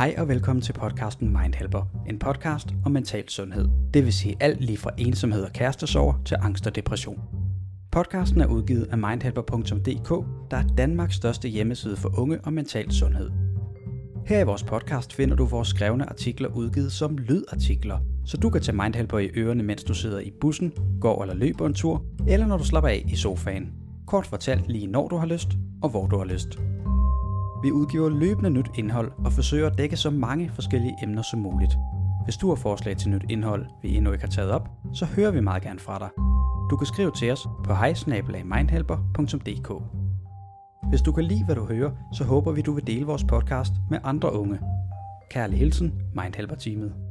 Hej og velkommen til podcasten Mindhelper, en podcast om mental sundhed. Det vil sige alt lige fra ensomhed og kærestesorg til angst og depression. Podcasten er udgivet af mindhelper.dk, der er Danmarks største hjemmeside for unge og mental sundhed. Her i vores podcast finder du vores skrevne artikler udgivet som lydartikler, så du kan tage Mindhelper i ørerne, mens du sidder i bussen, går eller løber en tur, eller når du slapper af i sofaen. Kort fortalt lige når du har lyst, og hvor du har lyst. Vi udgiver løbende nyt indhold og forsøger at dække så mange forskellige emner som muligt. Hvis du har forslag til nyt indhold, vi endnu ikke har taget op, så hører vi meget gerne fra dig. Du kan skrive til os på hejsnabelag.mindhelper.dk Hvis du kan lide, hvad du hører, så håber vi, du vil dele vores podcast med andre unge. Kærlig hilsen, Mindhelper-teamet.